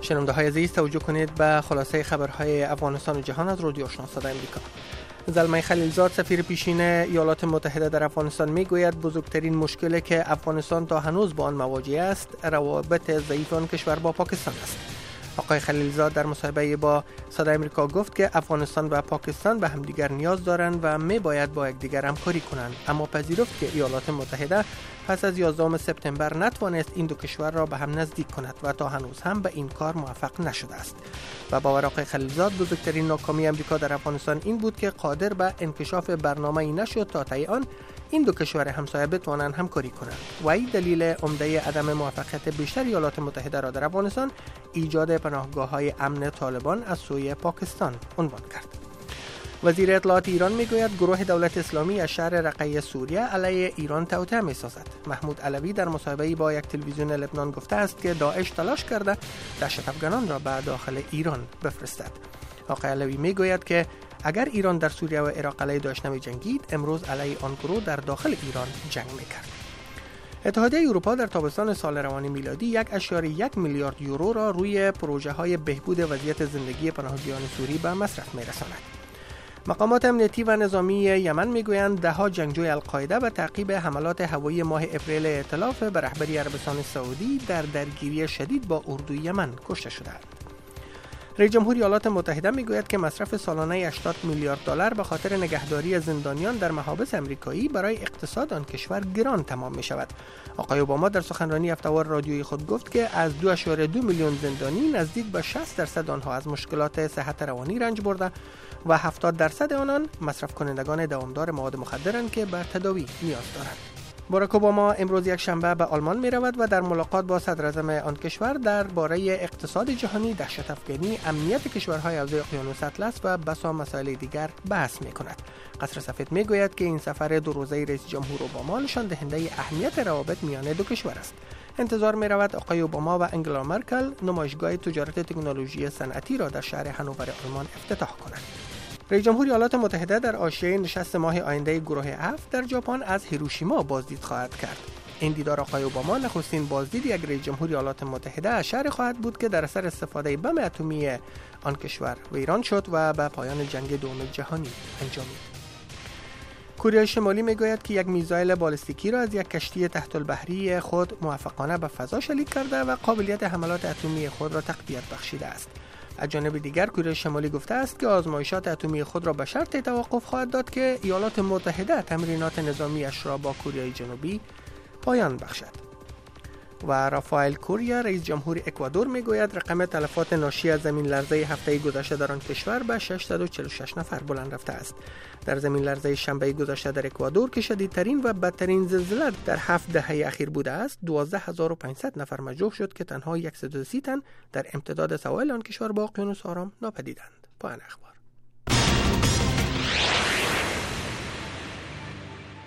شنونده های عزیز توجه کنید به خلاصه خبرهای افغانستان و جهان از رادیو آشنا صدای امریکا. زلمه خلیلزاد سفیر پیشین ایالات متحده در افغانستان می‌گوید بزرگترین مشکلی که افغانستان تا هنوز با آن مواجه است روابط ضعیف آن کشور با پاکستان است. آقای خلیلزاد در مصاحبه با صدای امریکا گفت که افغانستان و پاکستان به همدیگر نیاز دارند و می باید با یکدیگر همکاری کنند اما پذیرفت که ایالات متحده پس از 11 سپتامبر نتوانست این دو کشور را به هم نزدیک کند و تا هنوز هم به این کار موفق نشده است. و باور آقای خلیلزاد بزرگترین ناکامی امریکا در افغانستان این بود که قادر به انکشاف برنامه ای نشد تا طی آن این دو کشور همسایه بتوانند همکاری کنند. و این دلیل عمده عدم موفقیت بیشتر ایالات متحده را در افغانستان ایجاد پناهگاه های امن طالبان از سوی پاکستان عنوان کرد. وزیر اطلاعات ایران می‌گوید گروه دولت اسلامی از شهر رقیه سوریه علیه ایران توطئه می‌سازد. محمود علوی در مصاحبه با یک تلویزیون لبنان گفته است که داعش تلاش کرده دهشت افغانان را به داخل ایران بفرستد. آقای علوی می‌گوید که اگر ایران در سوریه و عراق علیه داعش جنگید امروز علیه آن گروه در داخل ایران جنگ می‌کرد. اتحادیه اروپا در تابستان سال روان میلادی یک یک میلیارد یورو را روی پروژه های بهبود وضعیت زندگی پناهجویان سوری به مصرف میرساند. مقامات امنیتی و نظامی یمن می‌گویند دهها جنگجوی القاعده به تعقیب حملات هوایی ماه اپریل ائتلاف به رهبری عربستان سعودی در درگیری شدید با اردوی یمن کشته شدند. رئیس جمهور ایالات متحده می‌گوید که مصرف سالانه 80 میلیارد دلار به خاطر نگهداری زندانیان در محابس امریکایی برای اقتصاد آن کشور گران تمام می شود. آقای اوباما در سخنرانی هفتهوار رادیویی خود گفت که از 2.2 میلیون زندانی نزدیک به 60 درصد آنها از مشکلات صحت روانی رنج برده و 70 درصد آنان مصرف کنندگان دوامدار مواد مخدرند که به تداوی نیاز دارند. باراک اوباما امروز یک شنبه به آلمان می رود و در ملاقات با صدر آن کشور درباره اقتصاد جهانی دهشت افغانی امنیت کشورهای حوزه اقیانوس اطلس و بسا مسائل دیگر بحث می کند قصر سفید می گوید که این سفر دو روزه رئیس جمهور اوباما نشان دهنده اهمیت روابط میان دو کشور است. انتظار می رود آقای اوباما و انگلا مرکل نمایشگاه تجارت تکنولوژی صنعتی را در شهر هنوور آلمان افتتاح کنند. رئیس جمهور ایالات متحده در آشیه نشست ماه آینده گروه اف در ژاپن از هیروشیما بازدید خواهد کرد. این دیدار آقای اوباما نخستین بازدید یک رئیس جمهور ایالات متحده از خواهد بود که در اثر استفاده بم اتمی آن کشور و ایران شد و به پایان جنگ دوم جهانی انجامید کره شمالی می‌گوید که یک میزایل بالستیکی را از یک کشتی تحت البحری خود موفقانه به فضا شلیک کرده و قابلیت حملات اتمی خود را تقویت بخشیده است. از جانب دیگر کره شمالی گفته است که آزمایشات اتمی خود را به شرط توقف خواهد داد که ایالات متحده تمرینات نظامیش را با کره جنوبی پایان بخشد. و رافائل کوریا رئیس جمهور اکوادور می‌گوید رقم تلفات ناشی از زمین لرزه هفته گذشته در آن کشور به 646 نفر بلند رفته است. در زمین لرزه شنبه گذشته در اکوادور که شدیدترین و بدترین زلزله در هفت دهه اخیر بوده است 12500 نفر مجروح شد که تنها 130 تن در امتداد سواحل آن کشور با اقیانوس آرام ناپدیدند. پایان اخبار.